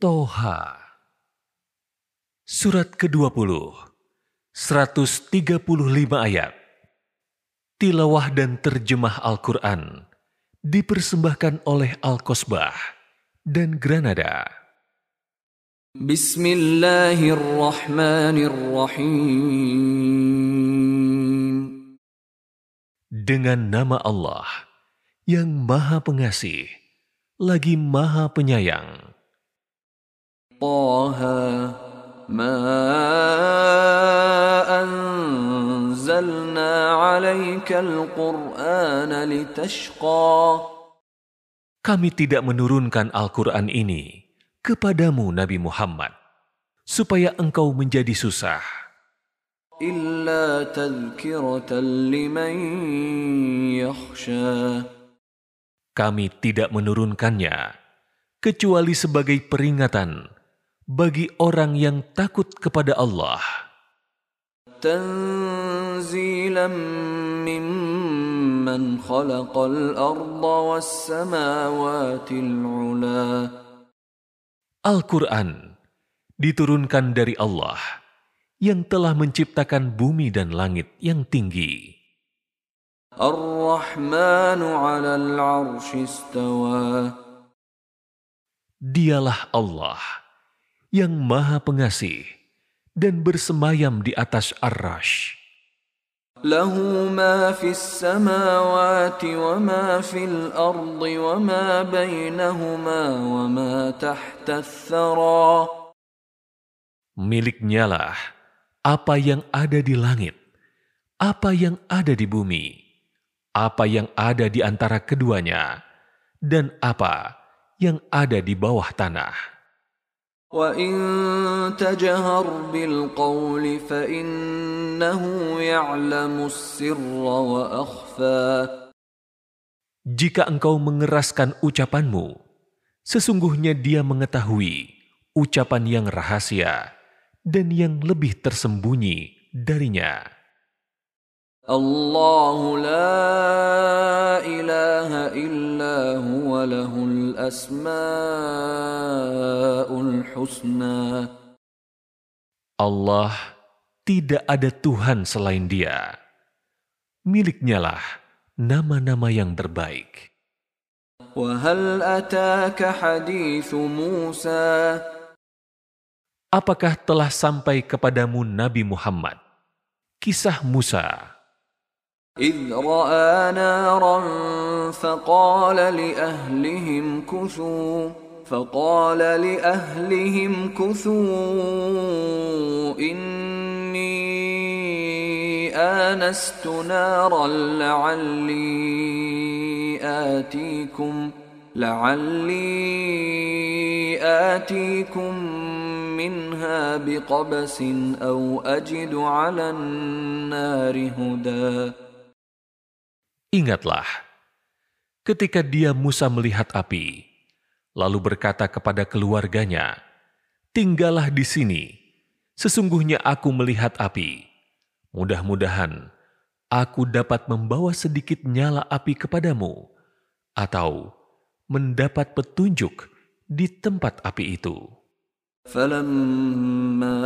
Toha Surat ke-20 135 ayat Tilawah dan terjemah Al-Quran dipersembahkan oleh Al-Kosbah dan Granada. Bismillahirrahmanirrahim. Dengan nama Allah yang Maha Pengasih, lagi Maha Penyayang. طه ما أنزلنا عليك القرآن لتشقى Kami tidak menurunkan Al-Quran ini kepadamu Nabi Muhammad, supaya engkau menjadi susah. إلا تذكرة لمن يخشى Kami tidak menurunkannya, kecuali sebagai peringatan bagi orang yang takut kepada Allah. تنزيلا ممن خلق الأرض والسماوات العلا Al-Quran diturunkan dari Allah yang telah menciptakan bumi dan langit yang tinggi. الرحمن على العرش استوى Dialah Allah yang Maha Pengasih dan bersemayam di atas Ar-Rash. له ما في السماوات وما في الأرض وما بينهما وما تحت الثرى Miliknyalah apa yang ada di langit, apa yang ada di bumi, apa yang ada di antara keduanya, dan apa yang ada di bawah tanah. وإن تجهر بالقول فإنه يعلم السر وأخفى Jika engkau mengeraskan ucapanmu, sesungguhnya dia mengetahui ucapan yang rahasia dan yang lebih tersembunyi darinya. الله لا إله إلا هو له الأسماء الحسنى Allah tidak ada Tuhan selain Dia. Miliknyalah nama-nama yang terbaik. وهل أتاك حديث موسى Apakah telah sampai kepadamu Nabi Muhammad? Kisah Musa إذ رأى نارا فقال لأهلهم كثوا فقال لأهلهم كثوا إني آنست نارا لعلي آتيكم لعلي آتيكم منها بقبس أو أجد على النار هدى. Ingatlah, ketika dia Musa melihat api, lalu berkata kepada keluarganya, "Tinggallah di sini. Sesungguhnya aku melihat api. Mudah-mudahan aku dapat membawa sedikit nyala api kepadamu, atau mendapat petunjuk di tempat api itu." فلما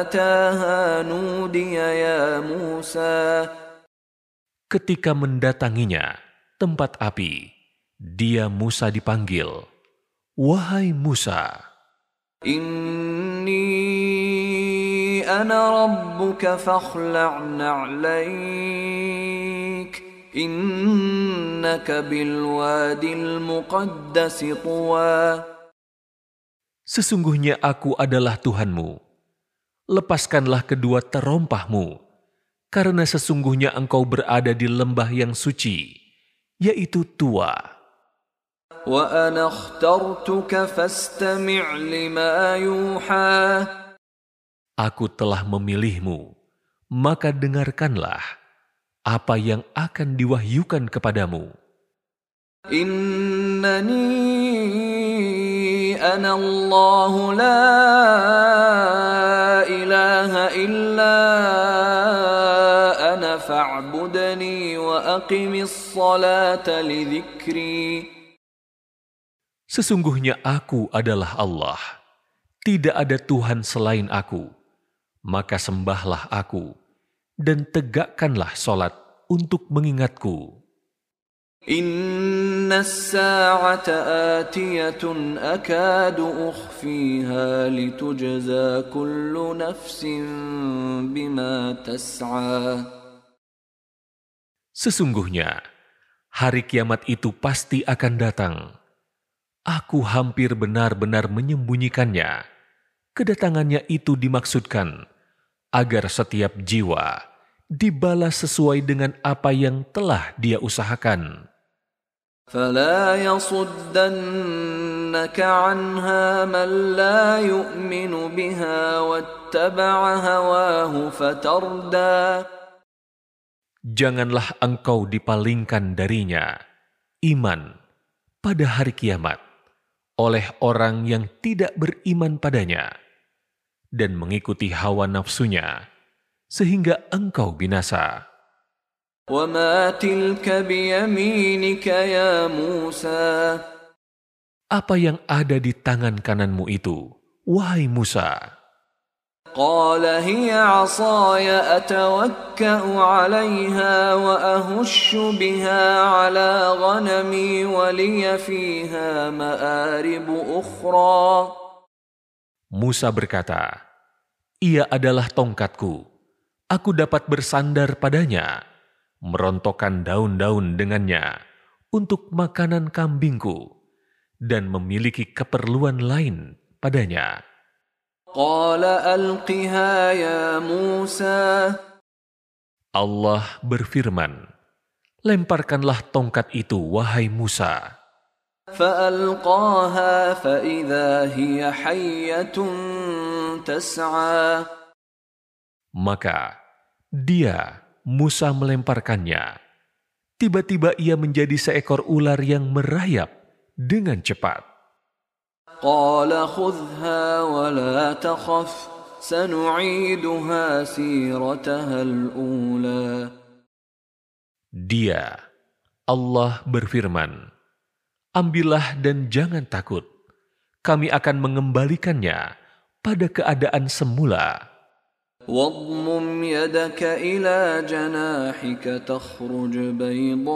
أتاها نودي يا موسى Ketika mendatanginya tempat api, dia Musa dipanggil, "Wahai Musa, inni ana rabbuka 'alaik." innaka Sesungguhnya aku adalah Tuhanmu. Lepaskanlah kedua terompahmu karena sesungguhnya engkau berada di lembah yang suci, yaitu tua. Aku telah memilihmu, maka dengarkanlah apa yang akan diwahyukan kepadamu. Innani anallahu la ilaha illa fa'budni wa aqimis salata li dhikri. Sesungguhnya aku adalah Allah. Tidak ada Tuhan selain aku. Maka sembahlah aku dan tegakkanlah solat untuk mengingatku. Inna as-sa'ata atiyatun akadu ukhfiha litujza kullu nafsin bima tas'a. Sesungguhnya, hari kiamat itu pasti akan datang. Aku hampir benar-benar menyembunyikannya. Kedatangannya itu dimaksudkan agar setiap jiwa dibalas sesuai dengan apa yang telah dia usahakan. فلا يصدنك عنها من لا يؤمن بها واتبع هواه فتردى janganlah engkau dipalingkan darinya, iman, pada hari kiamat, oleh orang yang tidak beriman padanya, dan mengikuti hawa nafsunya, sehingga engkau binasa. Apa yang ada di tangan kananmu itu, wahai Musa? قال هي عصاي أتوكأ عليها وأهش بها على غنمي ولي فيها مآرب أخرى Musa berkata, Ia adalah tongkatku. Aku dapat bersandar padanya, merontokkan daun-daun dengannya untuk makanan kambingku, dan memiliki keperluan lain padanya. Allah berfirman, Lemparkanlah tongkat itu, wahai Musa. Maka dia, Musa melemparkannya. Tiba-tiba ia menjadi seekor ular yang merayap dengan cepat. قال خذها ولا تخف سنعيدها سيرتها الأولى Dia, Allah berfirman, Ambillah dan jangan takut. Kami akan mengembalikannya pada keadaan semula. واضمم يدك إلى جناحك تخرج بيضاء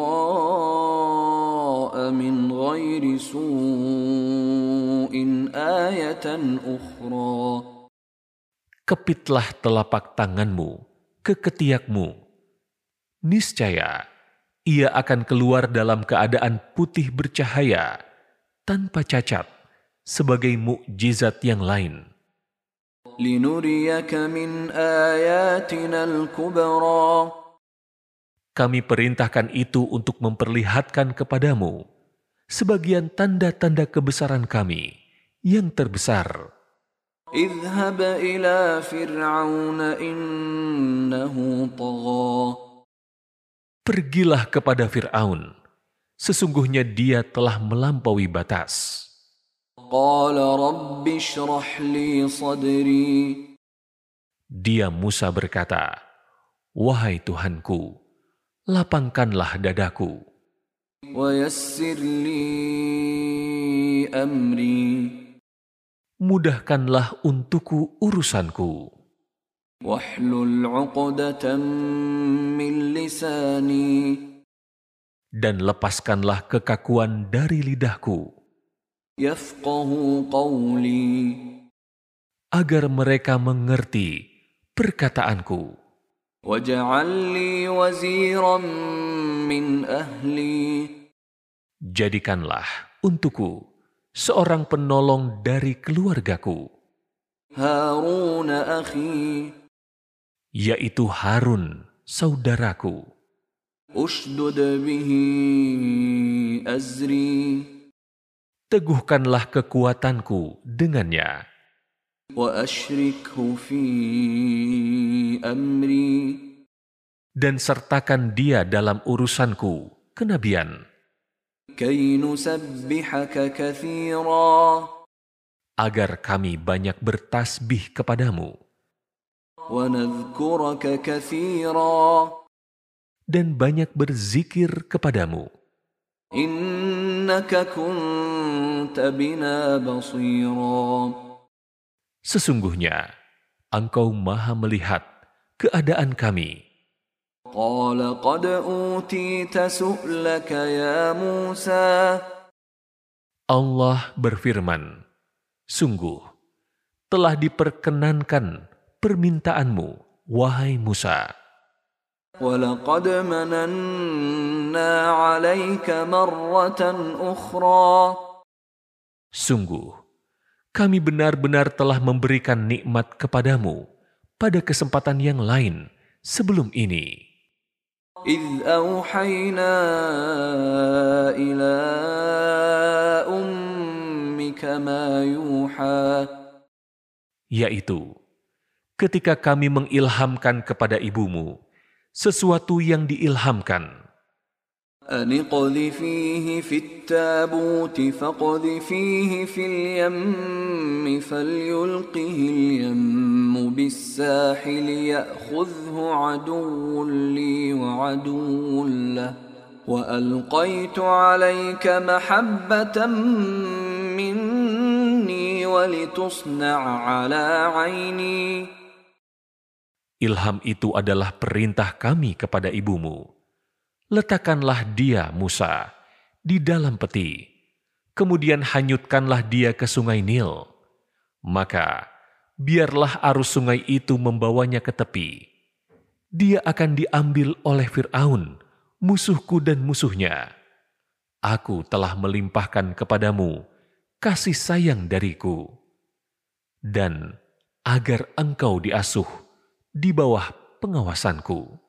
من غير سوء آية أخرى Kepitlah telapak tanganmu ke ketiakmu. Niscaya, ia akan keluar dalam keadaan putih bercahaya, tanpa cacat, sebagai mukjizat yang lain. Kami perintahkan itu untuk memperlihatkan kepadamu sebagian tanda-tanda kebesaran kami yang terbesar. Pergilah kepada Fir'aun, sesungguhnya dia telah melampaui batas. Dia Musa berkata, Wahai Tuhanku, lapangkanlah dadaku. Mudahkanlah untukku urusanku. Dan lepaskanlah kekakuan dari lidahku agar mereka mengerti perkataanku. Jadikanlah untukku seorang penolong dari keluargaku. Yaitu Harun saudaraku. Ushdud azri teguhkanlah kekuatanku dengannya. Dan sertakan dia dalam urusanku, kenabian. Agar kami banyak bertasbih kepadamu. Dan banyak berzikir kepadamu. Sesungguhnya, Engkau maha melihat keadaan kami. قال قد أوتيت سؤلك يا موسى Allah berfirman, Sungguh, telah diperkenankan permintaanmu, wahai Musa. ولقد مننا عليك مرة أخرى Sungguh, kami benar-benar telah memberikan nikmat kepadamu pada kesempatan yang lain sebelum ini. إذ أوحينا إلى أمك ما يوحى Yaitu, ketika kami mengilhamkan kepada ibumu sesuatu yang diilhamkan, أن اقذفيه في التابوت فاقذفيه في اليم فليلقه اليم بالساحل يأخذه عدو لي وعدو له وألقيت عليك محبة مني ولتصنع على عيني ilham itu adalah perintah kami kepada ibumu. Letakkanlah dia, Musa, di dalam peti. Kemudian hanyutkanlah dia ke sungai Nil. Maka, biarlah arus sungai itu membawanya ke tepi. Dia akan diambil oleh Fir'aun, musuhku dan musuhnya. Aku telah melimpahkan kepadamu kasih sayang dariku. Dan agar engkau diasuh di bawah pengawasanku.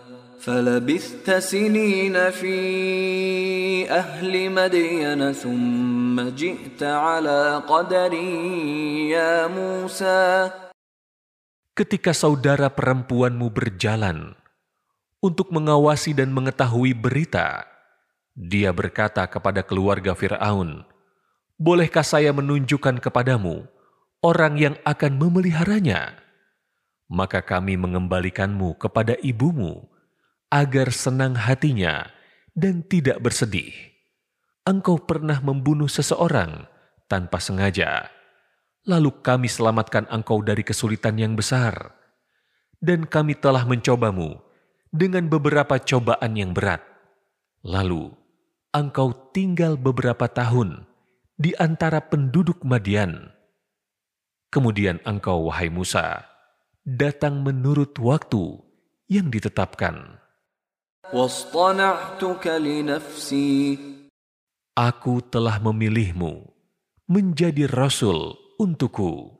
فلبثت سنين في أهل مدين ثم جئت على قدر يا موسى Ketika saudara perempuanmu berjalan untuk mengawasi dan mengetahui berita, dia berkata kepada keluarga Firaun, "Bolehkah saya menunjukkan kepadamu orang yang akan memeliharanya?" Maka kami mengembalikanmu kepada ibumu agar senang hatinya dan tidak bersedih. Engkau pernah membunuh seseorang tanpa sengaja, lalu kami selamatkan engkau dari kesulitan yang besar, dan kami telah mencobamu dengan beberapa cobaan yang berat. Lalu engkau tinggal beberapa tahun di antara penduduk Madian. Kemudian engkau, wahai Musa, datang menurut waktu yang ditetapkan. واصطنعتك لنفسي Aku telah memilihmu menjadi rasul untukku.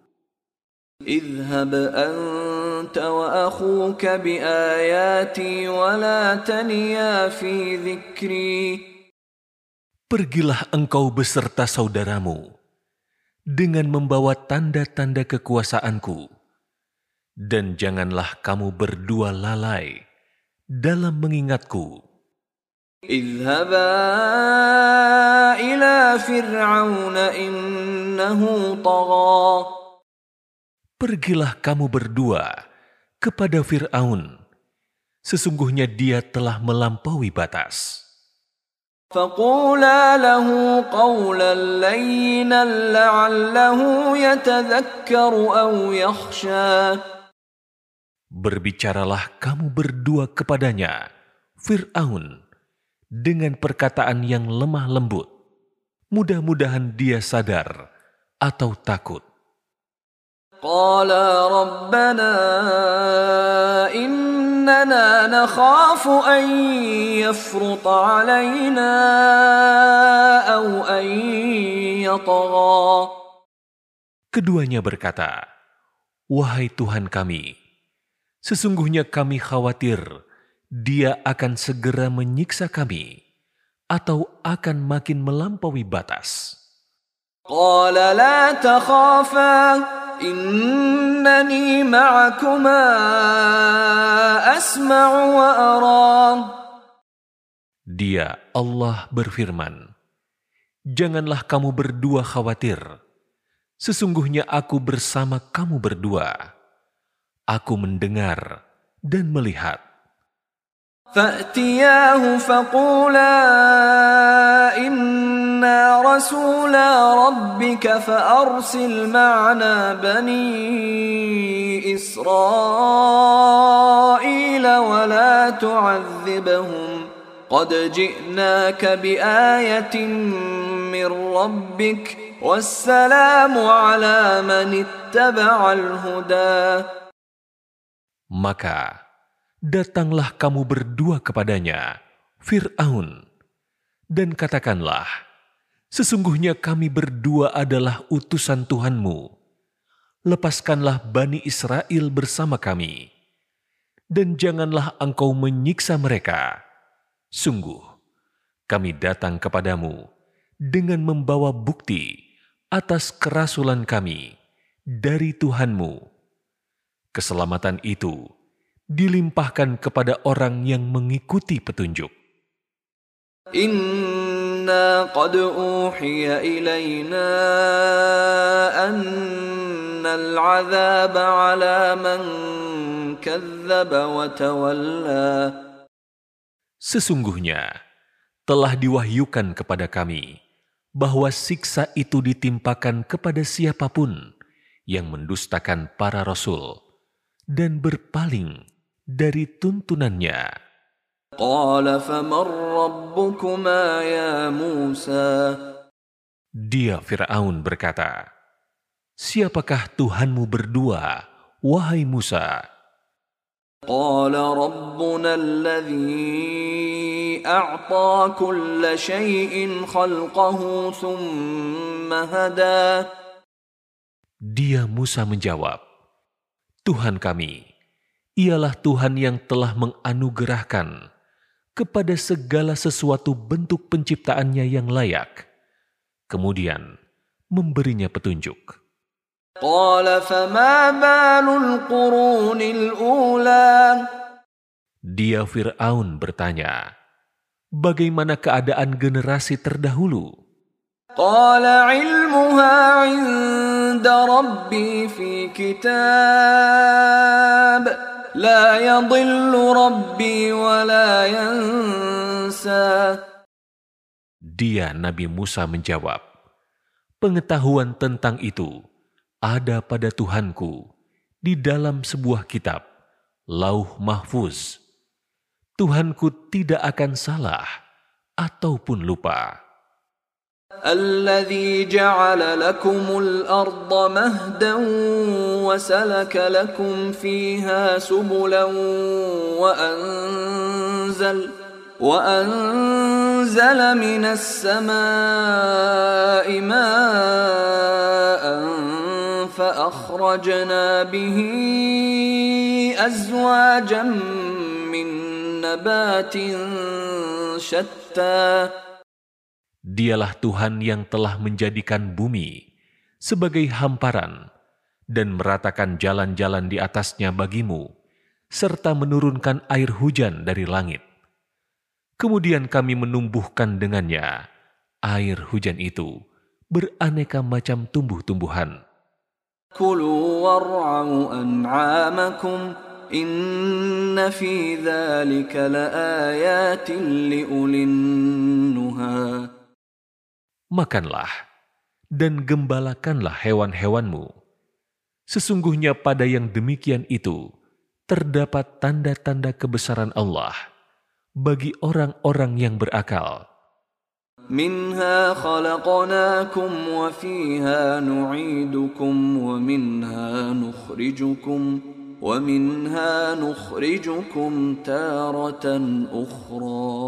اذهب أنت وأخوك بآياتي ولا تنيا في ذكري Pergilah engkau beserta saudaramu dengan membawa tanda-tanda kekuasaanku, dan janganlah kamu berdua lalai dalam mengingatku. اذهبا إلى فرعون إنه طغى Pergilah kamu berdua kepada Fir'aun. Sesungguhnya dia telah melampaui batas. فقولا له قولا لينا لعله يتذكر أو يخشى Berbicaralah kamu berdua kepadanya, Fir'aun, dengan perkataan yang lemah lembut. Mudah-mudahan dia sadar atau takut. Keduanya berkata, Wahai Tuhan kami, Sesungguhnya kami khawatir dia akan segera menyiksa kami atau akan makin melampaui batas. Dia Allah berfirman, Janganlah kamu berdua khawatir. Sesungguhnya aku bersama kamu berdua. Aku mendengar dan melihat. فأتياه فقولا إنا رسولا ربك فأرسل معنا بني إسرائيل ولا تعذبهم قد جئناك بآية من ربك والسلام على من اتبع الهدى Maka datanglah kamu berdua kepadanya, Fir'aun, dan katakanlah, Sesungguhnya kami berdua adalah utusan Tuhanmu. Lepaskanlah Bani Israel bersama kami, dan janganlah engkau menyiksa mereka. Sungguh, kami datang kepadamu dengan membawa bukti atas kerasulan kami dari Tuhanmu. Keselamatan itu dilimpahkan kepada orang yang mengikuti petunjuk. Sesungguhnya telah diwahyukan kepada kami bahwa siksa itu ditimpakan kepada siapa pun yang mendustakan para rasul dan berpaling dari tuntunannya. Dia Fir'aun berkata, Siapakah Tuhanmu berdua, wahai Musa? Dia Musa menjawab, Tuhan kami, ialah Tuhan yang telah menganugerahkan kepada segala sesuatu bentuk penciptaannya yang layak, kemudian memberinya petunjuk. Dia Fir'aun bertanya, Bagaimana keadaan generasi terdahulu? 'inda rabbi fi kitab la yadhillu rabbi wa la Dia Nabi Musa menjawab Pengetahuan tentang itu ada pada Tuhanku di dalam sebuah kitab Lauh Mahfuz. Tuhanku tidak akan salah ataupun lupa. الذي جعل لكم الأرض مهدا وسلك لكم فيها سبلا وأنزل وأنزل من السماء ماء فأخرجنا به أزواجا من نبات شتى Dialah Tuhan yang telah menjadikan bumi sebagai hamparan dan meratakan jalan-jalan di atasnya bagimu, serta menurunkan air hujan dari langit. Kemudian kami menumbuhkan dengannya air hujan itu beraneka macam tumbuh-tumbuhan Makanlah dan gembalakanlah hewan-hewanmu. Sesungguhnya pada yang demikian itu terdapat tanda-tanda kebesaran Allah bagi orang-orang yang berakal. منها خلقناكم وفيها نعيدكم ومنها نخرجكم ومنها نخرجكم تارة أخرى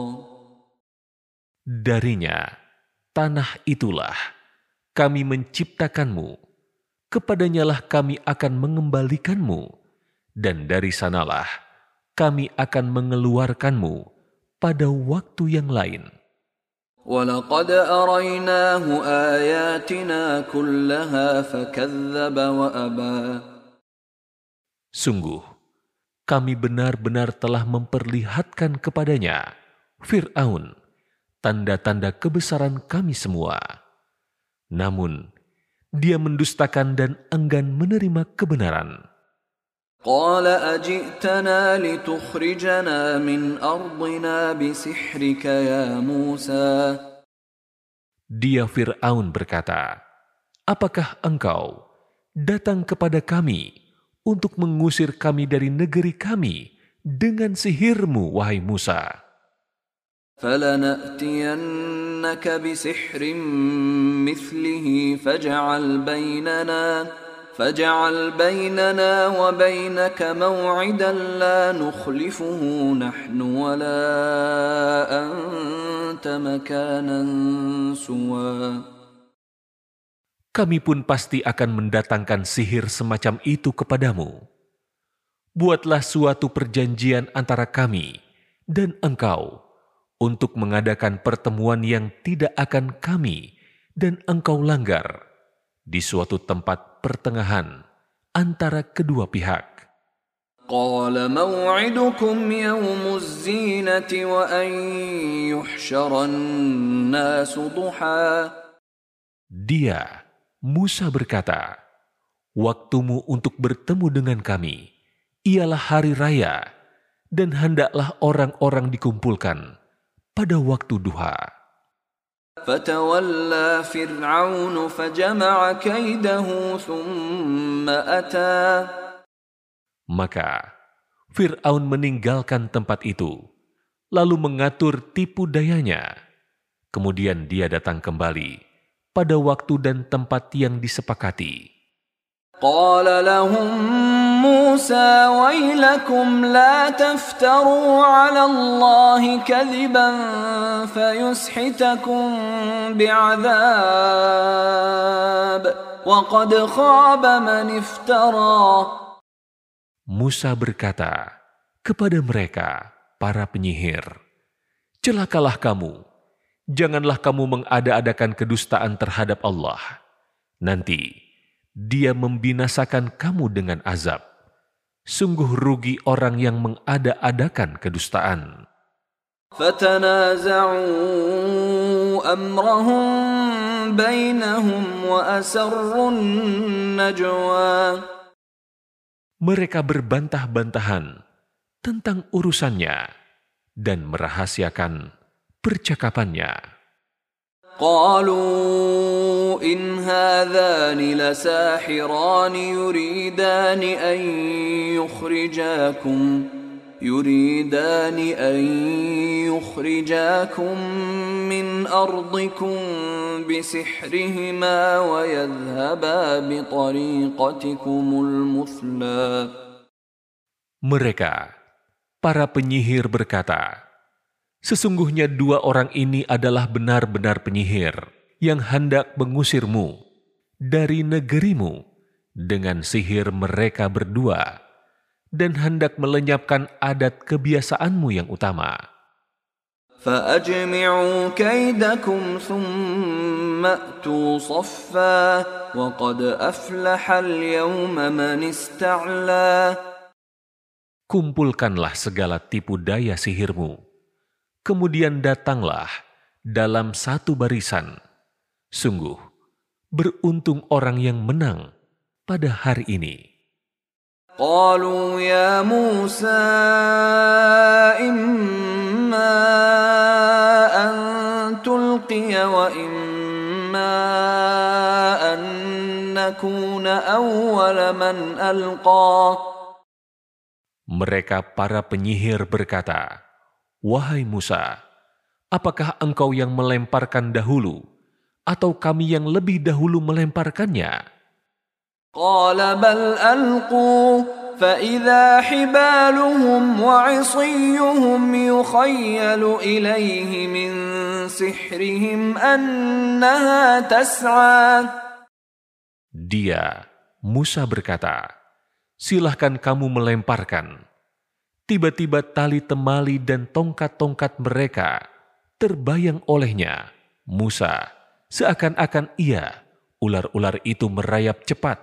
Darinya, tanah itulah kami menciptakanmu, kepadanyalah kami akan mengembalikanmu, dan dari sanalah kami akan mengeluarkanmu pada waktu yang lain. ولقد أريناه آياتنا كلها فكذب وأبى Sungguh, kami benar-benar telah memperlihatkan kepadanya, Fir'aun, tanda-tanda kebesaran kami semua. Namun, dia mendustakan dan enggan menerima kebenaran. قال أجئتنا لتخرجنا من أرضنا بسحرك يا موسى Dia Fir'aun berkata, Apakah engkau datang kepada kami untuk mengusir kami dari negeri kami dengan sihirmu, wahai Musa? فلنأتينك بسحر مثله فاجعل بيننا فاجعل بيننا وبينك موعدا لا نخلفه نحن ولا أنت مكانا سوى Kami pun pasti akan mendatangkan sihir semacam itu kepadamu. Buatlah suatu perjanjian antara kami dan engkau untuk mengadakan pertemuan yang tidak akan kami dan engkau langgar di suatu tempat pertengahan antara kedua pihak. قال موعدكم يوم الزينة وأن يحشر الناس ضحى Dia, Musa berkata, Waktumu untuk bertemu dengan kami ialah hari raya dan hendaklah orang-orang dikumpulkan pada waktu duha. Maka Fir'aun meninggalkan tempat itu, lalu mengatur tipu dayanya. Kemudian dia datang kembali pada waktu dan tempat yang disepakati. قال لهم موسى ويلكم لا تفتروا على الله كذبا فيسحتكم بعذاب وقد خاب من افترى Musa berkata kepada mereka, para penyihir, Celakalah kamu, janganlah kamu mengada-adakan kedustaan terhadap Allah. Nanti, dia membinasakan kamu dengan azab. Sungguh rugi orang yang mengada-adakan kedustaan. Mereka berbantah-bantahan tentang urusannya dan merahasiakan percakapannya. قالوا إن هذان لساحران يريدان أن يخرجاكم يريدان أن يخرجاكم من أرضكم بسحرهما ويذهبا بطريقتكم المثلى. Mereka, para penyihir berkata, Sesungguhnya dua orang ini adalah benar-benar penyihir yang hendak mengusirmu dari negerimu dengan sihir mereka berdua dan hendak melenyapkan adat kebiasaanmu yang utama. فأجمعوا كيدكم ثم أتوا صفا وقد أفلح اليوم من استعلى Kumpulkanlah segala tipu daya sihirmu. Kemudian datanglah dalam satu barisan. Sungguh, beruntung orang yang menang pada hari ini. Mereka para penyihir berkata, Wahai Musa, apakah engkau yang melemparkan dahulu, atau kami yang lebih dahulu melemparkannya? قال بل ألقوا فإذا حبالهم وعصيهم يخيل إليه من سحرهم أنها تسعى Dia, Musa berkata, Silahkan kamu melemparkan. Tiba-tiba tali temali dan tongkat-tongkat mereka terbayang olehnya Musa seakan-akan ia, ular-ular itu merayap cepat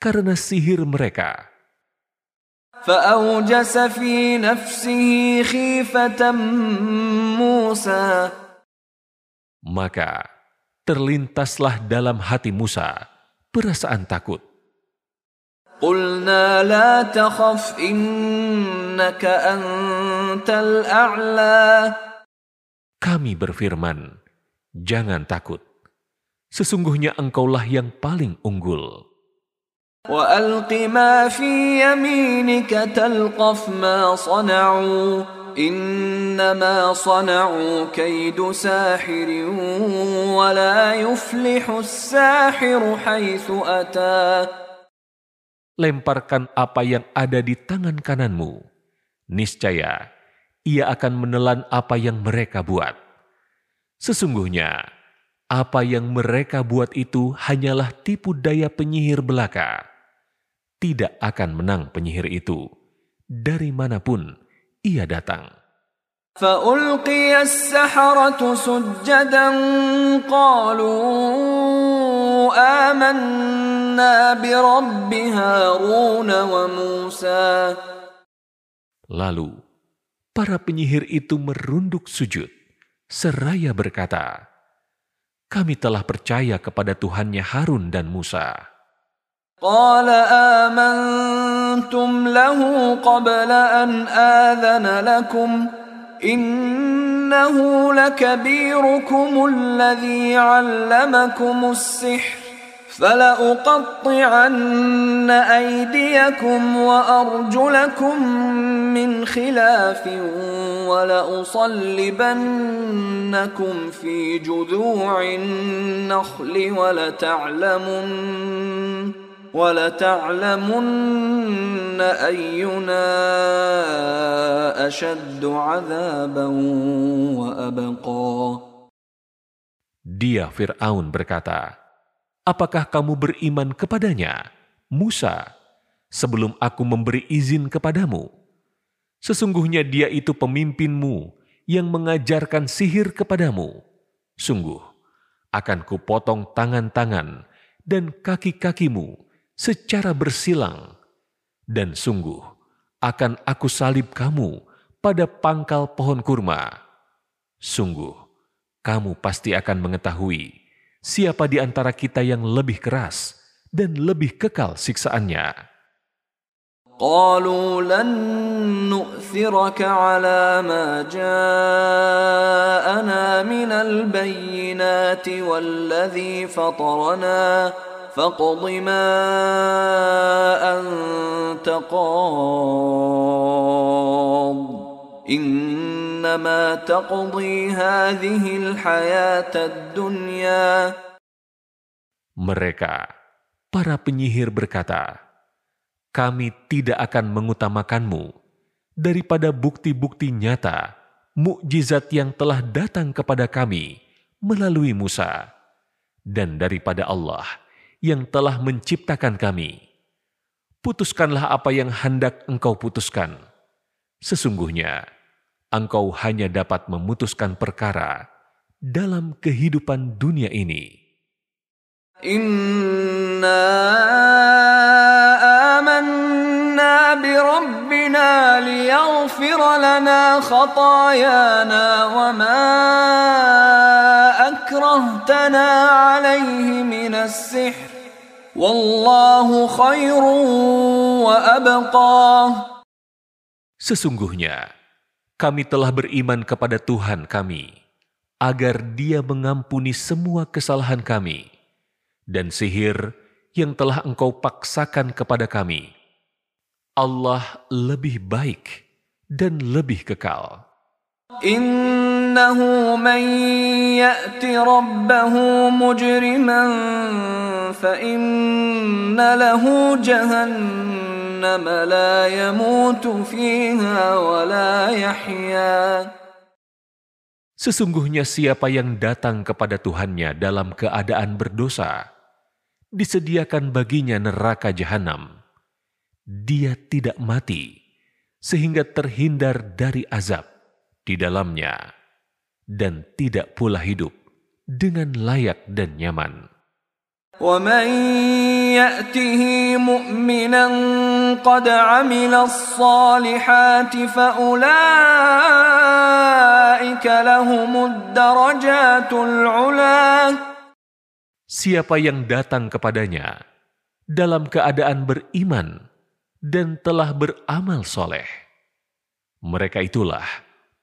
karena sihir mereka. فأوجس في نفسه خيفة موسى Maka terlintaslah dalam hati Musa perasaan takut. قلنا لا تخف إنك أنت الأعلى Kami berfirman, jangan takut. Sesungguhnya engkaulah yang paling unggul. وألق ما في يمينك تلقف ما صنعوا إنما صنعوا كيد ساحر ولا يفلح الساحر حيث أتى Lemparkan apa yang ada di tangan kananmu. Niscaya, ia akan menelan apa yang mereka buat. Sesungguhnya, apa yang mereka buat itu hanyalah tipu daya penyihir belaka. Tidak akan menang penyihir itu, dari manapun ia datang. فألقي السحرة سجدا قالوا آمنا برب هارون وموسى Lalu, para penyihir itu merunduk sujud, seraya berkata, Kami telah percaya kepada Tuhannya Harun dan Musa. قال آمنتم له قبل أن آذن لكم إنه لكبيركم الذي علمكم السحر فلأقطعن أيديكم وأرجلكم من خلاف ولأصلبنكم في جذوع النخل ولتعلمن ولتعلمن أينا أشد عذابا وأبقى. Dia Fir'aun berkata, Apakah kamu beriman kepadanya, Musa, sebelum aku memberi izin kepadamu? Sesungguhnya dia itu pemimpinmu yang mengajarkan sihir kepadamu. Sungguh, akan kupotong tangan-tangan dan kaki-kakimu secara bersilang. Dan sungguh, akan aku salib kamu pada pangkal pohon kurma. Sungguh, kamu pasti akan mengetahui siapa di antara kita yang lebih keras dan lebih kekal siksaannya. قالوا لن نؤثرك على ما جاءنا من البينات والذي فطرنا فاقض ما أنت قاض إنما تقضي هذه الحياة الدنيا Mereka, para penyihir berkata, kami tidak akan mengutamakanmu daripada bukti-bukti nyata, mukjizat yang telah datang kepada kami melalui Musa, dan daripada Allah yang telah menciptakan kami. Putuskanlah apa yang hendak engkau putuskan. Sesungguhnya, engkau hanya dapat memutuskan perkara dalam kehidupan dunia ini. Inna amanna bi Rabbina liyaghfir lana khatayana wa ma akrahtana alaihi minas sihr. Wallahu khairun wa abqa. Sesungguhnya, kami telah beriman kepada Tuhan kami, agar Dia mengampuni semua kesalahan kami, dan sihir yang telah Engkau paksakan kepada kami. Allah lebih baik dan lebih kekal. إنه من يأت ربه مجرما فإن له جهنم لا يموت فيها ولا يحيا Sesungguhnya siapa yang datang kepada Tuhannya dalam keadaan berdosa, disediakan baginya neraka jahanam. Dia tidak mati, sehingga terhindar dari azab di dalamnya, dan tidak pula hidup dengan layak dan nyaman. ومن يأته مؤمنا قد عمل الصالحات فأولئك لهم الدرجات العلا Siapa yang datang kepadanya dalam keadaan beriman dan telah beramal soleh, mereka itulah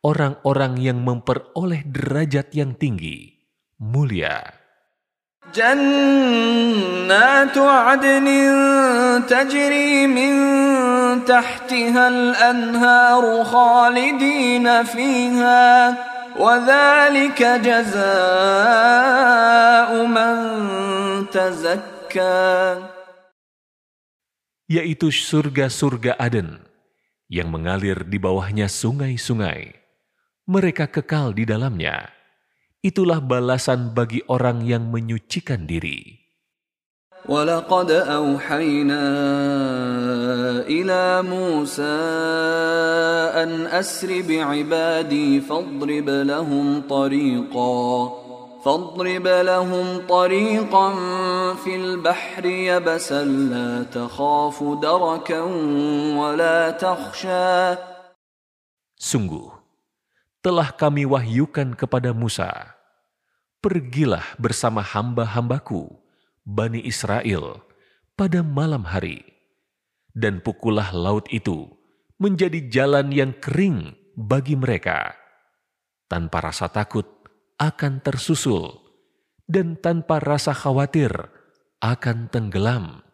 orang-orang yang memperoleh derajat yang tinggi, mulia. جنات عدن تجري من تحتها الأنهار خالدين فيها وذلك جزاء من تزكى yaitu surga-surga Aden yang mengalir di bawahnya sungai-sungai. Mereka kekal di dalamnya. Itulah balasan bagi orang yang menyucikan diri. ولقد أوحينا إلى موسى أن أسر بعبادي فاضرب لهم طريقا فاضرب لهم طريقا في البحر يبسا لا تخاف دركا ولا تخشى Sungguh, telah kami wahyukan kepada Musa, Pergilah bersama hamba-hambaku, Bani Israel, pada malam hari, dan pukullah laut itu menjadi jalan yang kering bagi mereka, tanpa rasa takut akan tersusul, dan tanpa rasa khawatir akan tenggelam.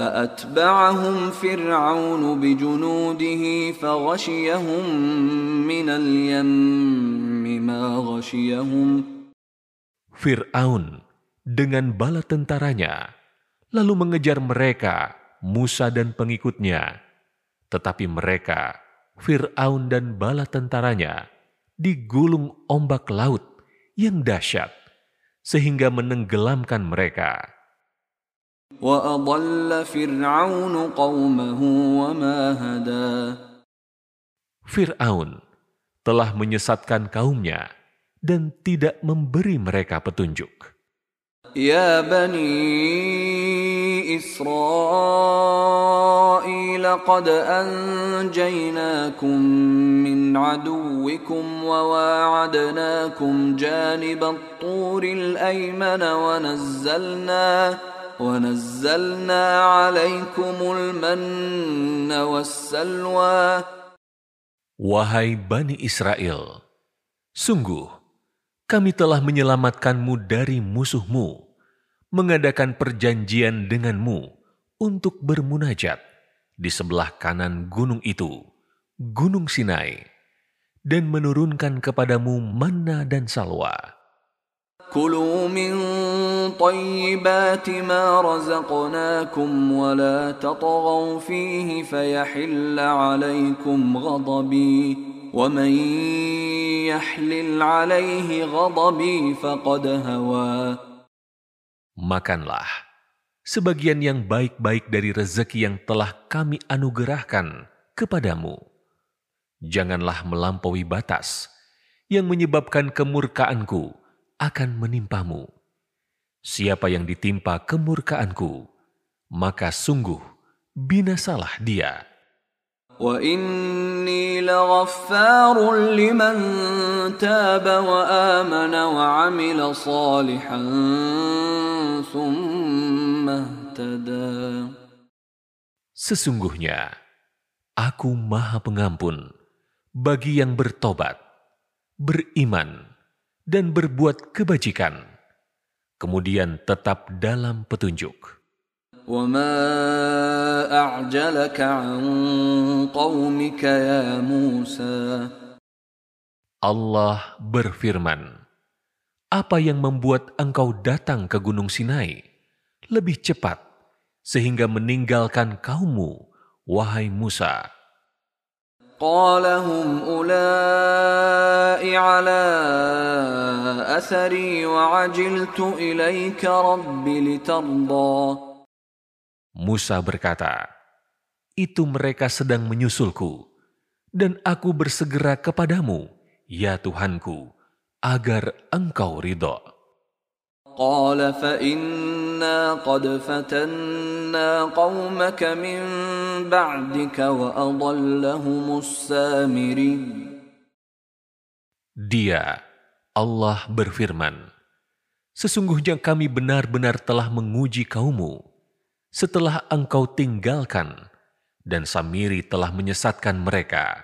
فأتبعهم فرعون بجنوده فغشيهم من اليم ما غشيهم Fir'aun dengan bala tentaranya lalu mengejar mereka, Musa dan pengikutnya. Tetapi mereka, Fir'aun dan bala tentaranya, digulung ombak laut yang dahsyat, sehingga menenggelamkan mereka. Fir'aun telah menyesatkan kaumnya dan tidak memberi mereka petunjuk. يا بني إسرائيل قد أنجيناكم من عدوكم وواعدناكم جانب الطور الأيمن ونزلنا ونزلنا عليكم المن والسلوى Wahai Bani Israel, sungguh kami telah menyelamatkanmu dari musuhmu, mengadakan perjanjian denganmu untuk bermunajat di sebelah kanan gunung itu, Gunung Sinai, dan menurunkan kepadamu manna dan salwa. كلوا من طيبات ما رزقناكم ولا تطغوا فيه فيحل عليكم غضبي ومن يحلل عليه غضبي فقد هوى Makanlah sebagian yang baik-baik dari rezeki yang telah kami anugerahkan kepadamu. Janganlah melampaui batas yang menyebabkan kemurkaanku akan menimpamu. Siapa yang ditimpa kemurkaanku, maka sungguh binasalah dia. وإني لغفار لمن تاب وآمن وعمل صالحا ثم اهتدى Sesungguhnya, aku maha pengampun bagi yang bertobat, beriman, dan berbuat kebajikan, kemudian tetap dalam petunjuk. Allah berfirman, Apa yang membuat engkau datang ke Gunung Sinai lebih cepat sehingga meninggalkan kaummu, wahai Musa?' قال هم أولئك على أثري وعجلت إليك رب لترضى Musa berkata, Itu mereka sedang menyusulku, dan aku bersegera kepadamu, ya Tuhanku, agar engkau ridho. قال فإنا قد فتنا قومك من بعدك وأضلهم السامري Dia, Allah berfirman, Sesungguhnya kami benar-benar telah menguji kaummu setelah engkau tinggalkan dan Samiri telah menyesatkan mereka.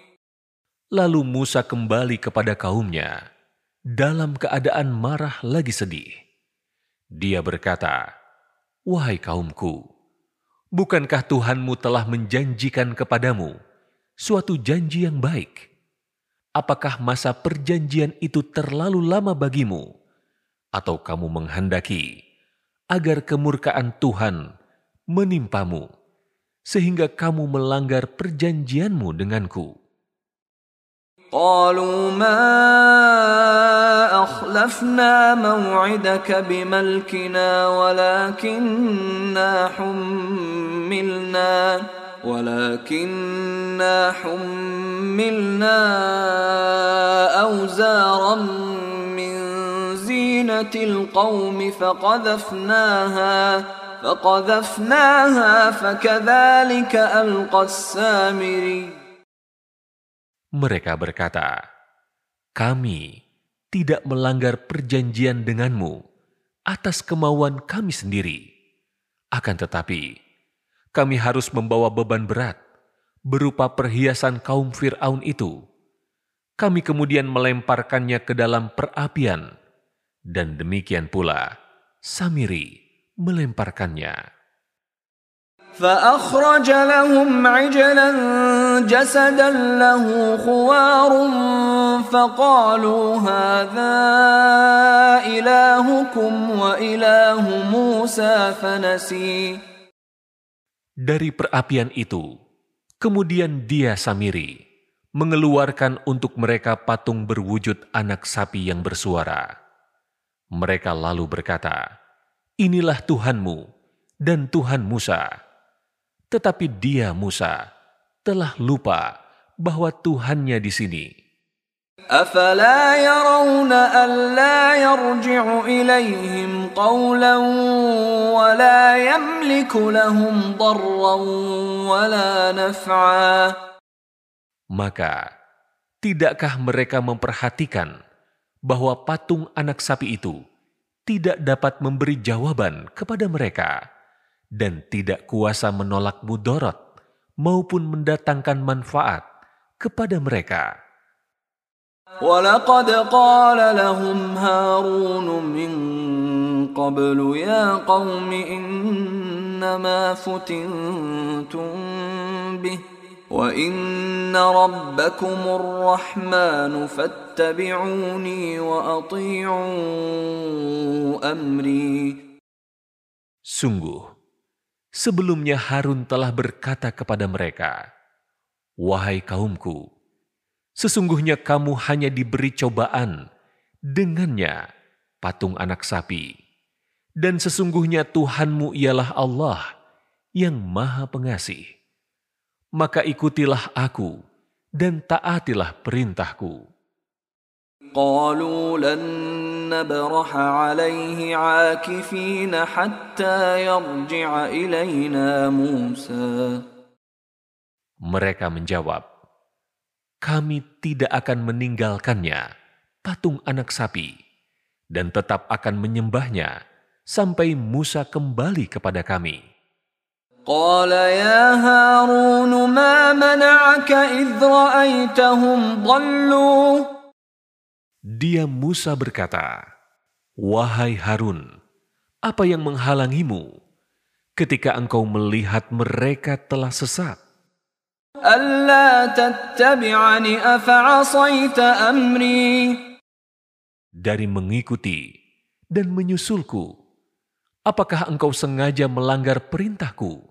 Lalu Musa kembali kepada kaumnya dalam keadaan marah lagi sedih. Dia berkata, Wahai kaumku, bukankah Tuhanmu telah menjanjikan kepadamu suatu janji yang baik? Apakah masa perjanjian itu terlalu lama bagimu? Atau kamu menghendaki agar kemurkaan Tuhan menimpamu sehingga kamu melanggar perjanjianmu denganku? قالوا ما أخلفنا موعدك بملكنا ولكننا حملنا ولكننا حملنا أوزارا من زينة القوم فقذفناها فقذفناها فكذلك ألقى السامري. Mereka berkata, "Kami tidak melanggar perjanjian denganmu atas kemauan kami sendiri. Akan tetapi, kami harus membawa beban berat berupa perhiasan kaum Firaun itu. Kami kemudian melemparkannya ke dalam perapian, dan demikian pula Samiri melemparkannya." فأخرج لهم عجلا جسدا له خوار فقالوا هذا إلهكم وإله موسى فنسي Dari perapian itu, kemudian dia Samiri mengeluarkan untuk mereka patung berwujud anak sapi yang bersuara. Mereka lalu berkata, Inilah Tuhanmu dan Tuhan Musa. Tetapi dia Musa telah lupa bahwa Tuhannya di sini. أفلا يرون ألا يرجع إليهم قولا ولا يملك لهم ضرا ولا نفعا Maka, tidakkah mereka memperhatikan bahwa patung anak sapi itu tidak dapat memberi jawaban kepada mereka dan tidak kuasa menolak mudorot maupun mendatangkan manfaat kepada mereka. ولقد قال لهم هارون من قبل يا قوم إنما فتنتم به وإن ربكم الرحمن فاتبعوني وأطيعوا أمري Sungguh, sebelumnya Harun telah berkata kepada mereka, Wahai kaumku, sesungguhnya kamu hanya diberi cobaan dengannya patung anak sapi. Dan sesungguhnya Tuhanmu ialah Allah yang maha pengasih. Maka ikutilah aku dan taatilah perintahku. قالوا لن نبرح عليه عاكفين حتى يرجع إلينا موسى Mereka menjawab, kami tidak akan meninggalkannya, patung anak sapi, dan tetap akan menyembahnya sampai Musa kembali kepada kami. قال يا هارون ما منعك إذ رأيتهم ضلوا dia Musa berkata, Wahai Harun, apa yang menghalangimu ketika engkau melihat mereka telah sesat? Dari mengikuti dan menyusulku, apakah engkau sengaja melanggar perintahku?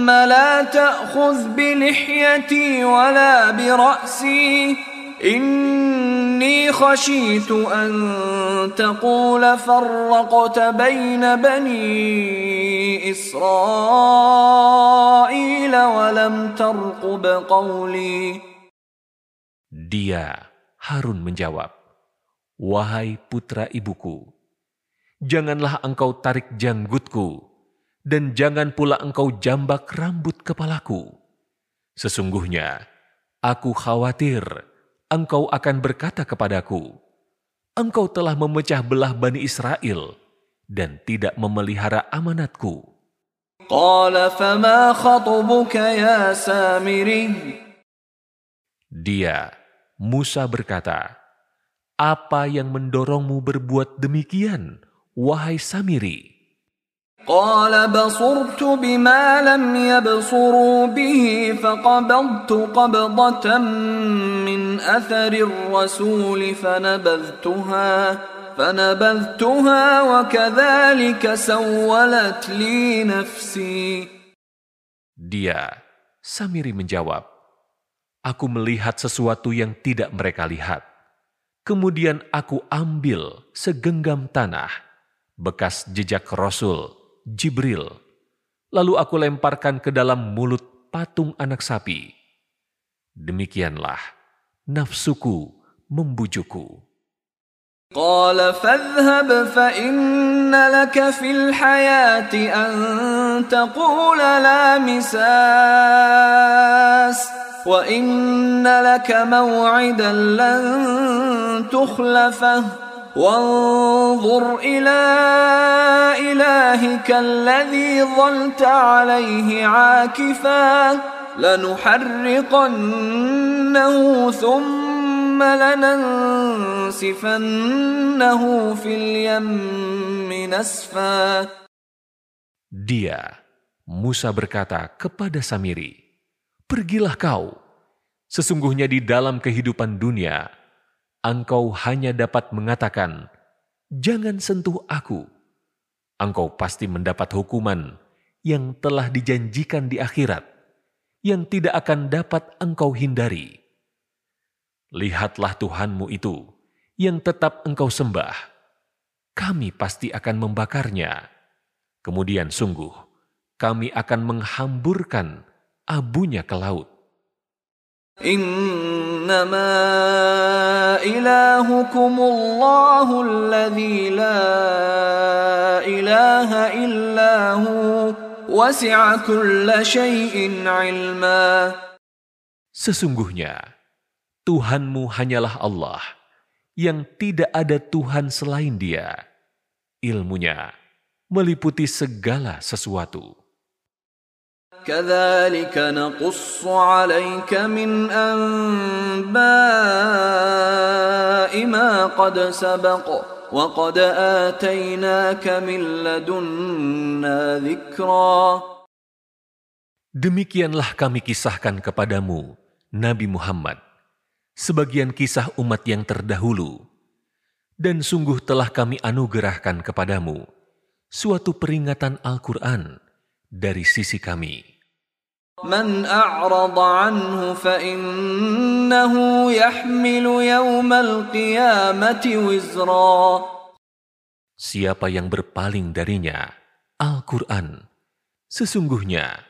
ابن أم لا تأخذ بلحيتي ولا برأسي إني خشيت أن تقول فرقت بين بني إسرائيل ولم ترقب قولي Dia, Harun menjawab, Wahai putra ibuku, janganlah engkau tarik janggutku, dan jangan pula engkau jambak rambut kepalaku. Sesungguhnya, aku khawatir engkau akan berkata kepadaku, Engkau telah memecah belah Bani Israel dan tidak memelihara amanatku. Dia, Musa berkata, Apa yang mendorongmu berbuat demikian, wahai Samiri?' قال بصرت بما لم يبصروا به فقبضت قبضة من أثر الرسول فنبذتها فنبذتها وكذلك سولت لي نفسي Dia, Samiri menjawab, Aku melihat sesuatu yang tidak mereka lihat. Kemudian aku ambil segenggam tanah, bekas jejak Rasul, Jibril. Lalu aku lemparkan ke dalam mulut patung anak sapi. Demikianlah nafsuku membujukku. قال فاذهب فإن لك في الحياة أن تقول لا مساس وإن لك موعدا لن تخلفه وانظر إلى إلهك الذي ظلت عليه عاكفا لنحرقنه ثم لننسفنه في اليم نسفا Dia, Musa berkata kepada Samiri, Pergilah kau, sesungguhnya di dalam kehidupan dunia, engkau hanya dapat mengatakan, Jangan sentuh aku. Engkau pasti mendapat hukuman yang telah dijanjikan di akhirat, yang tidak akan dapat engkau hindari. Lihatlah Tuhanmu itu, yang tetap engkau sembah. Kami pasti akan membakarnya. Kemudian sungguh, kami akan menghamburkan abunya ke laut. إنما إلهكم الله الذي لا إله إلا هو وسع كل شيء علما Sesungguhnya, Tuhanmu hanyalah Allah, yang tidak ada Tuhan selain dia. Ilmunya meliputi segala sesuatu. كذلك نقص عليك من أنباء ما قد سبق وقد آتيناك من لدنا ذكرا Demikianlah kami kisahkan kepadamu, Nabi Muhammad, sebagian kisah umat yang terdahulu. Dan sungguh telah kami anugerahkan kepadamu suatu peringatan Al-Quran dari sisi kami. من أعرض عنه فإنه يحمل يوم القيامة وزرا Siapa yang berpaling darinya, Al-Quran, sesungguhnya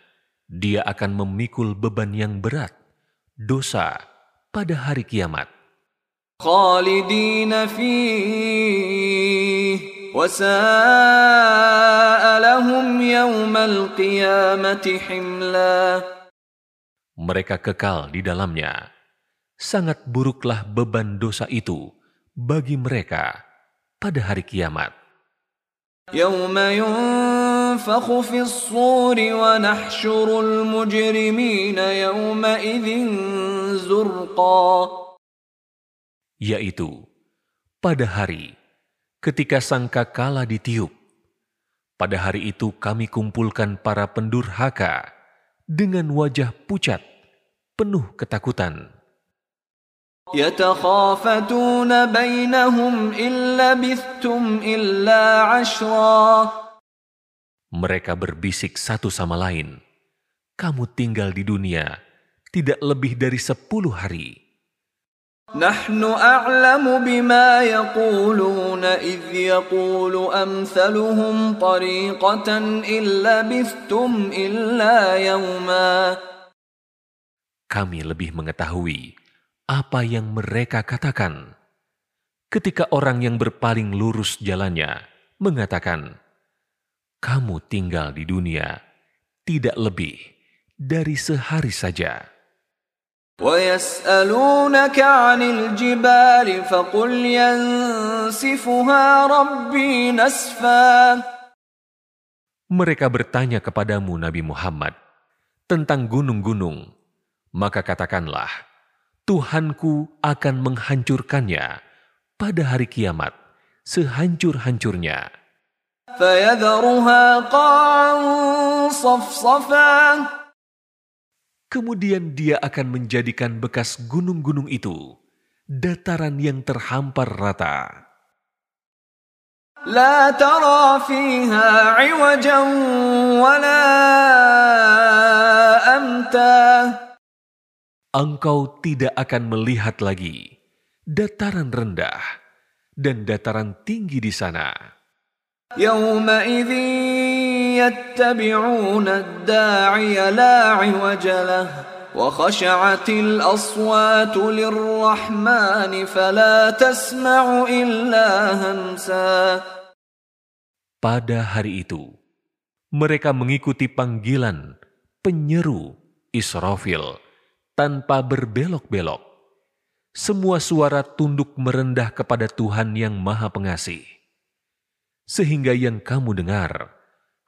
dia akan memikul beban yang berat, dosa pada hari kiamat. خالدين فيه mereka kekal di dalamnya. Sangat buruklah beban dosa itu bagi mereka pada hari kiamat. yaitu pada hari ketika sangka kalah ditiup. Pada hari itu kami kumpulkan para pendurhaka dengan wajah pucat, penuh ketakutan. Mereka berbisik satu sama lain, kamu tinggal di dunia tidak lebih dari sepuluh hari. نحن أعلم بما يقولون إذ يقول أمثلهم طريقة إن لبثتم إلا يوما Kami lebih mengetahui apa yang mereka katakan. Ketika orang yang berpaling lurus jalannya mengatakan, "Kamu tinggal di dunia tidak lebih dari sehari saja." ويسألونك عن الجبال فقل ينسفها ربي نسفا Mereka bertanya kepadamu Nabi Muhammad tentang gunung-gunung, maka katakanlah, Tuhanku akan menghancurkannya pada hari kiamat sehancur-hancurnya. فيذرها قاعا صفصفا Kemudian dia akan menjadikan bekas gunung-gunung itu dataran yang terhampar rata. لا ترى فيها عوجا ولا أمتا Engkau tidak akan melihat lagi dataran rendah dan dataran tinggi di sana. يومئذ يتبعون الداعي لا عوج له وخشعت الأصوات للرحمن فلا تسمع إلا همسا Pada hari itu, mereka mengikuti panggilan penyeru Israfil tanpa berbelok-belok. Semua suara tunduk merendah kepada Tuhan yang Maha Pengasih. Sehingga yang kamu dengar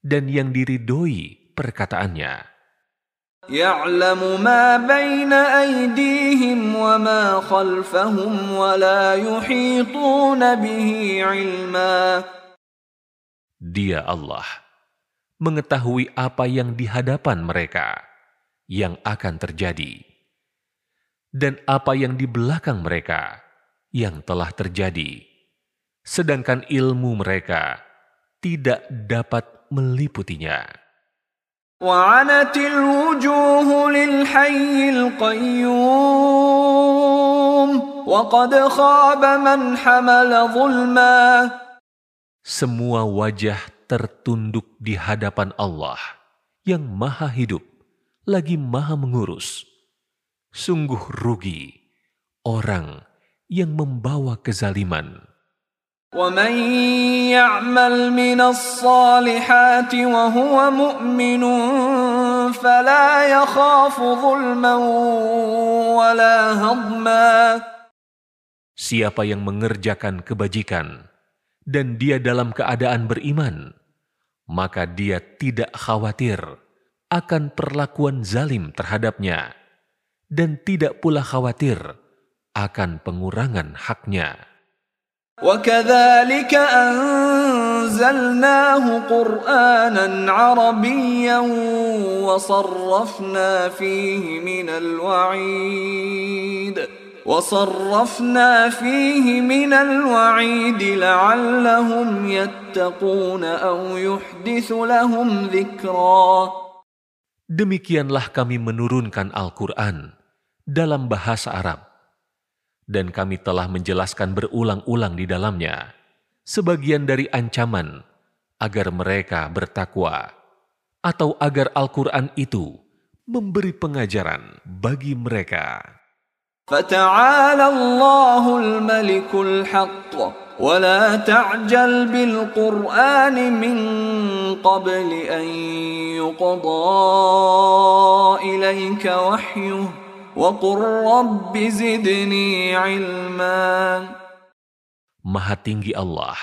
dan yang diridhoi perkataannya. يعلم ما بين أيديهم وما خلفهم ولا يحيطون به علما Dia Allah mengetahui apa yang di hadapan mereka yang akan terjadi dan apa yang di belakang mereka yang telah terjadi sedangkan ilmu mereka tidak dapat meliputinya. Semua wajah tertunduk di hadapan Allah yang maha hidup lagi maha mengurus. Sungguh rugi orang yang membawa kezaliman. ومن يعمل من الصالحات وهو مؤمن فلا يخاف ظلما ولا هضما Siapa yang mengerjakan kebajikan dan dia dalam keadaan beriman, maka dia tidak khawatir akan perlakuan zalim terhadapnya dan tidak pula khawatir akan pengurangan haknya. وكذلك أنزلناه قرآنا عربيا وصرفنا فيه من الوعيد وصرفنا فيه من الوعيد لعلهم يتقون أو يحدث لهم ذكرا. Demikianlah kami menurunkan Al-Quran dalam bahasa Arab dan kami telah menjelaskan berulang-ulang di dalamnya sebagian dari ancaman agar mereka bertakwa atau agar Al-Quran itu memberi pengajaran bagi mereka. فتعالى الله الملك الحق ولا تعجل بالقرآن من قبل أن يقضى إليك وحيه وقل رب زدني علما Maha tinggi Allah,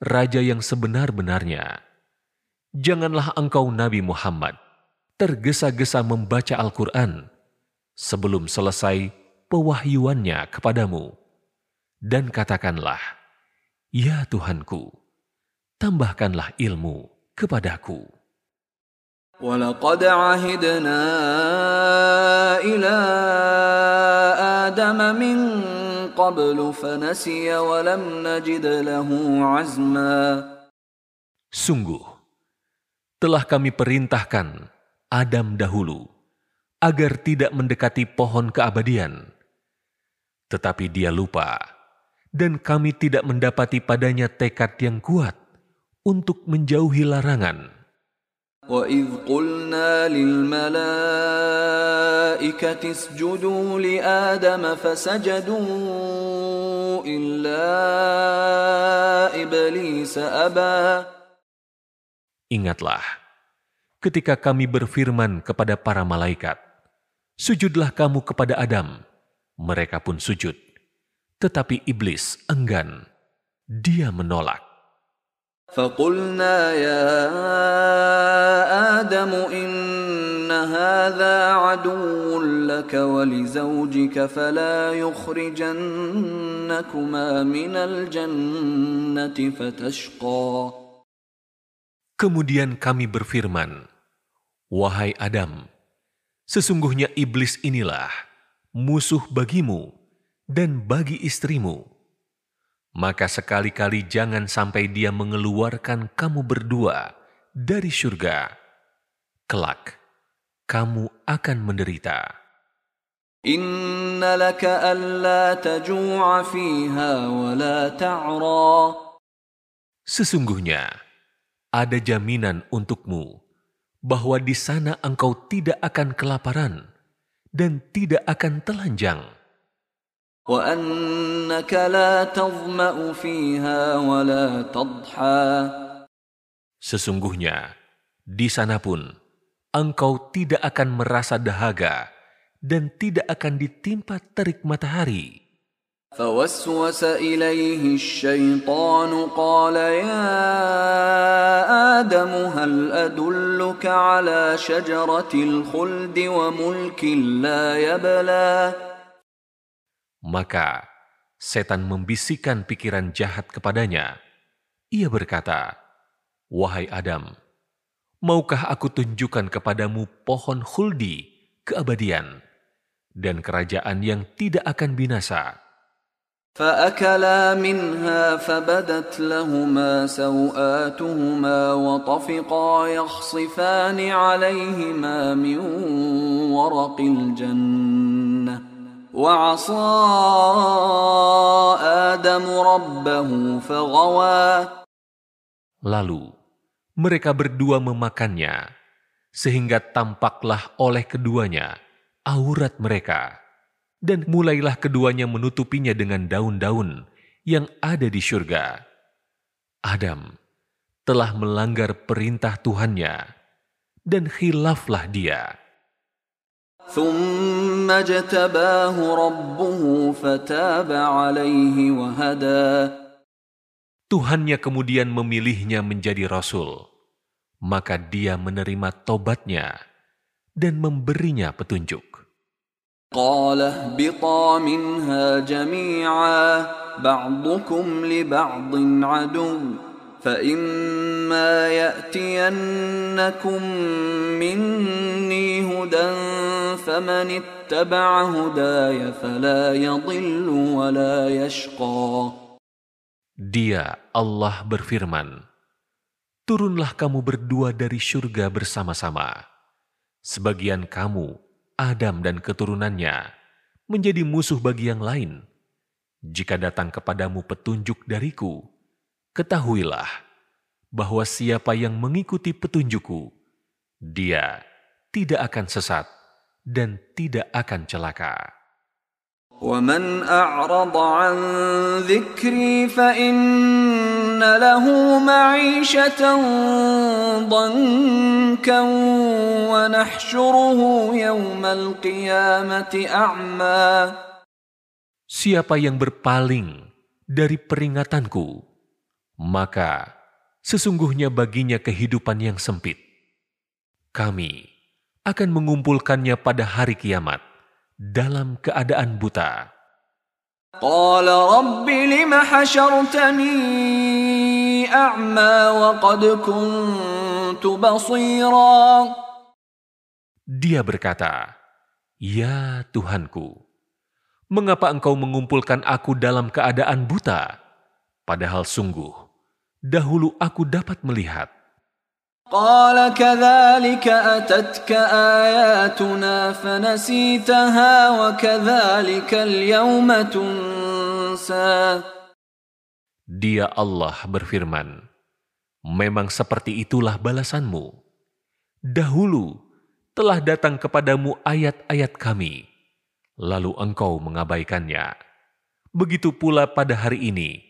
Raja yang sebenar-benarnya. Janganlah engkau Nabi Muhammad tergesa-gesa membaca Al-Quran sebelum selesai pewahyuannya kepadamu. Dan katakanlah, Ya Tuhanku, tambahkanlah ilmu kepadaku. ولقد عهدنا إلى آدم من قبل فنسي ولم نجد له عزما Sungguh, telah kami perintahkan Adam dahulu agar tidak mendekati pohon keabadian. Tetapi dia lupa, dan kami tidak mendapati padanya tekad yang kuat untuk menjauhi larangan. وإذ قلنا للملائكة اسجدوا لآدم فسجدوا إلا إبليس أبى Ingatlah, ketika kami berfirman kepada para malaikat, Sujudlah kamu kepada Adam. Mereka pun sujud. Tetapi iblis enggan. Dia menolak. فقلنا يا آدم إن هذا عدو لك ولزوجك فلا يخرجنكما من الجنة فتشقى Kemudian kami berfirman, Wahai Adam, sesungguhnya iblis inilah musuh bagimu dan bagi istrimu. maka sekali-kali jangan sampai dia mengeluarkan kamu berdua dari surga. Kelak, kamu akan menderita. Inna laka alla taju'a fiha wa ta'ra. Sesungguhnya, ada jaminan untukmu bahwa di sana engkau tidak akan kelaparan dan tidak akan telanjang. وأنك لا تظمأ فيها ولا تضحى Sesungguhnya, di sana pun engkau tidak akan merasa dahaga dan tidak akan ditimpa terik matahari. فوسوس إليه الشيطان قال يا آدم هل أدلك على شجرة الخلد وملك لا يبلى Maka setan membisikkan pikiran jahat kepadanya. Ia berkata, Wahai Adam, maukah aku tunjukkan kepadamu pohon huldi, keabadian, dan kerajaan yang tidak akan binasa? فأكلا منها فبدت لهما سوآتهما وطفقا يخصفان عليهما من ورق الجنة وعصى آدم ربه فغوى Lalu mereka berdua memakannya, sehingga tampaklah oleh keduanya aurat mereka. Dan mulailah keduanya menutupinya dengan daun-daun yang ada di surga. Adam telah melanggar perintah Tuhannya, dan khilaflah dia. ثم اجتباه ربه فتاب عليه وهدى Tuhannya kemudian memilihnya menjadi rasul, maka dia menerima tobatnya dan memberinya petunjuk. قال اهبطا منها جميعا بعضكم لبعض عدو فإما يأتينكم مني هدى فمن اتبع هداي فلا يضل ولا يشقى Dia, Allah berfirman, Turunlah kamu berdua dari surga bersama-sama. Sebagian kamu, Adam dan keturunannya, menjadi musuh bagi yang lain. Jika datang kepadamu petunjuk dariku, ketahuilah bahwa siapa yang mengikuti petunjukku, dia tidak akan sesat dan tidak akan celaka. ومن أعرض عن ذكري فإن له معيشة ضنكا ونحشره يوم القيامة أعمى Siapa yang berpaling dari peringatanku, maka sesungguhnya baginya kehidupan yang sempit. Kami akan mengumpulkannya pada hari kiamat dalam keadaan buta. قال رب لم حشرتني أعمى وقد كنت بصيرا Dia berkata, "Ya Tuhanku, mengapa engkau mengumpulkan aku dalam keadaan buta? Padahal sungguh, dahulu aku dapat melihat." قال كذلك أتتك آياتنا فنسيتها وكذلك اليوم تنسى Dia Allah berfirman, Memang seperti itulah balasanmu. Dahulu telah datang kepadamu ayat-ayat kami, lalu engkau mengabaikannya. Begitu pula pada hari ini,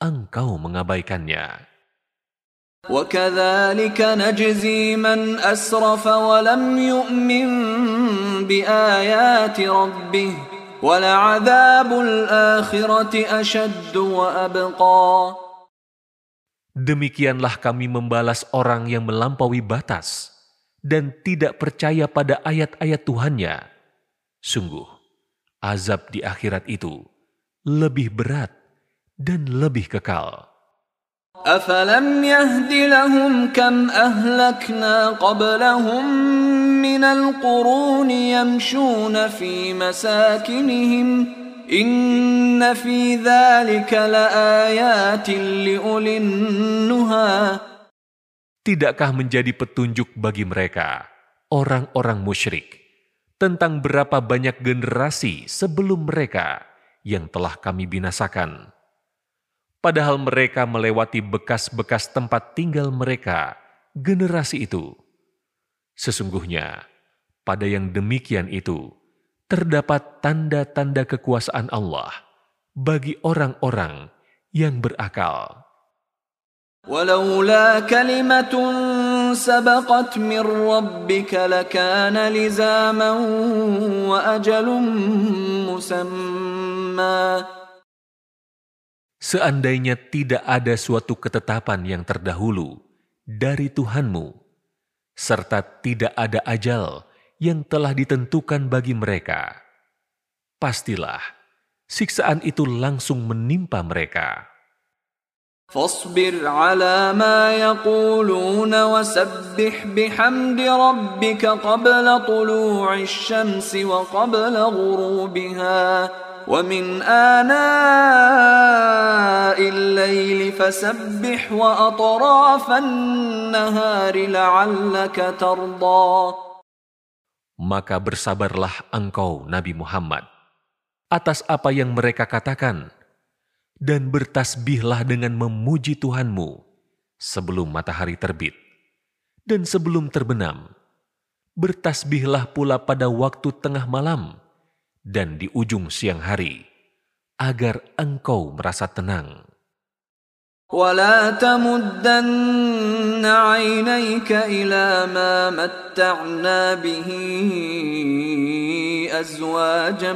engkau mengabaikannya. وكذلك نجزي من أسرف ولم يؤمن بآيات ربه ولعذاب الآخرة أشد وأبقى Demikianlah kami membalas orang yang melampaui batas dan tidak percaya pada ayat-ayat Tuhannya. Sungguh, azab di akhirat itu lebih berat dan lebih kekal. أفلم يهد لهم كم أهلكنا قبلهم من القرون يمشون في مساكنهم إن في ذلك لآيات لأولي النهى Tidakkah menjadi petunjuk bagi mereka, orang-orang musyrik, tentang berapa banyak generasi sebelum mereka yang telah kami binasakan? Padahal mereka melewati bekas-bekas tempat tinggal mereka, generasi itu. Sesungguhnya, pada yang demikian itu, terdapat tanda-tanda kekuasaan Allah bagi orang-orang yang berakal. ولولا كلمة سبقت من ربك لكان لزاما وأجل مسمى Seandainya tidak ada suatu ketetapan yang terdahulu dari Tuhanmu, serta tidak ada ajal yang telah ditentukan bagi mereka, pastilah siksaan itu langsung menimpa mereka. فاصبر على ما يقولون وسبح بحمد ربك قبل طلوع الشمس وقبل غروبها ومن آناء الليل فسبح وأطراف النهار لعلك ترضى Maka bersabarlah engkau, Nabi Muhammad, atas apa yang mereka katakan, dan bertasbihlah dengan memuji Tuhanmu sebelum matahari terbit dan sebelum terbenam. Bertasbihlah pula pada waktu tengah malam dan di ujung siang hari, agar engkau merasa tenang. ولا تمدن عينيك إلى ما متعنا به أزواجا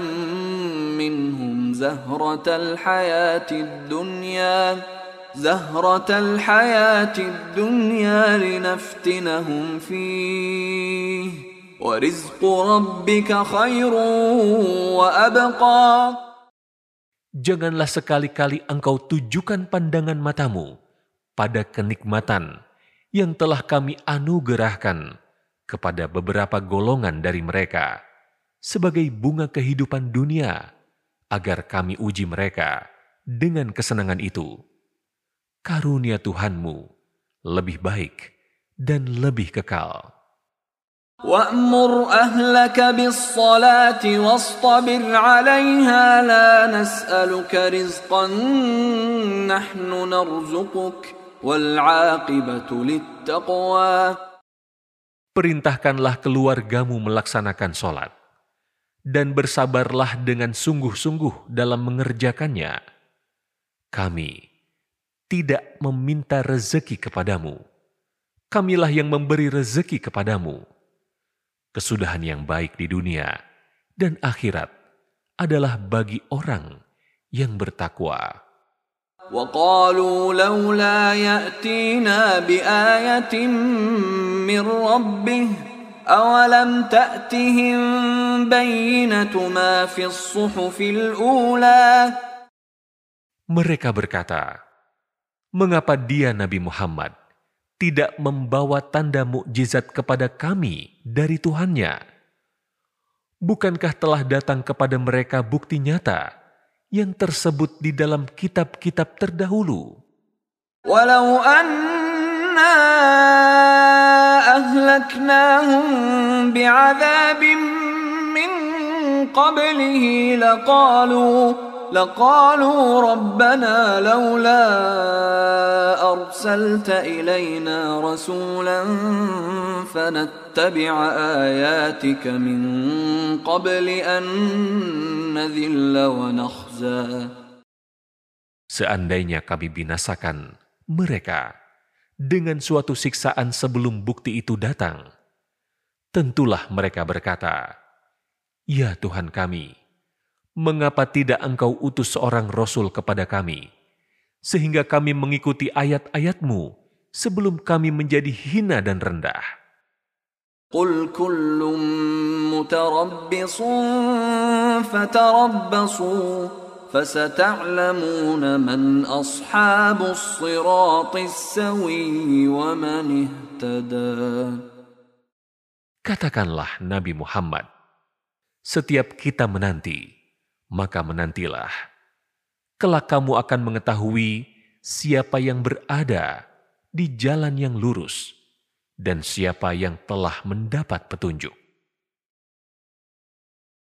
منهم زهرة الحياة الدنيا زهرة الحياة الدنيا لنفتنهم فيه Janganlah sekali-kali engkau tujukan pandangan matamu pada kenikmatan yang telah kami anugerahkan kepada beberapa golongan dari mereka sebagai bunga kehidupan dunia agar kami uji mereka dengan kesenangan itu. Karunia Tuhanmu lebih baik dan lebih kekal. وأمر أهلك بالصلاة واصطبر عليها لا نسألك رزقا نحن نرزقك والعاقبة للتقوى Perintahkanlah keluargamu melaksanakan sholat, dan bersabarlah dengan sungguh-sungguh dalam mengerjakannya. Kami tidak meminta rezeki kepadamu, kamilah yang memberi rezeki kepadamu. Kesudahan yang baik di dunia dan akhirat adalah bagi orang yang bertakwa. وقالوا لولا يأتينا بآية من ربه أولم تأتهم بينة ما في الصحف الأولى Mereka berkata, Mengapa dia Nabi Muhammad tidak membawa tanda mukjizat kepada kami dari Tuhannya. Bukankah telah datang kepada mereka bukti nyata yang tersebut di dalam kitab-kitab terdahulu? Walau anna ahlaknahum bi'adabim min qablihi laqalu لقالوا ربنا لولا أرسلت إلينا رسولا فنتبع آياتك من قبل أن نذل ونخزى Seandainya kami binasakan mereka dengan suatu siksaan sebelum bukti itu datang, tentulah mereka berkata, Ya Tuhan kami, mengapa tidak engkau utus seorang Rasul kepada kami, sehingga kami mengikuti ayat-ayatmu sebelum kami menjadi hina dan rendah. قل كل متربص فتربصوا فستعلمون من أصحاب الصراط السوي ومن اهتدى Katakanlah Nabi Muhammad, setiap kita menanti, maka menantilah. Kelak kamu akan mengetahui siapa yang berada di jalan yang lurus dan siapa yang telah mendapat petunjuk.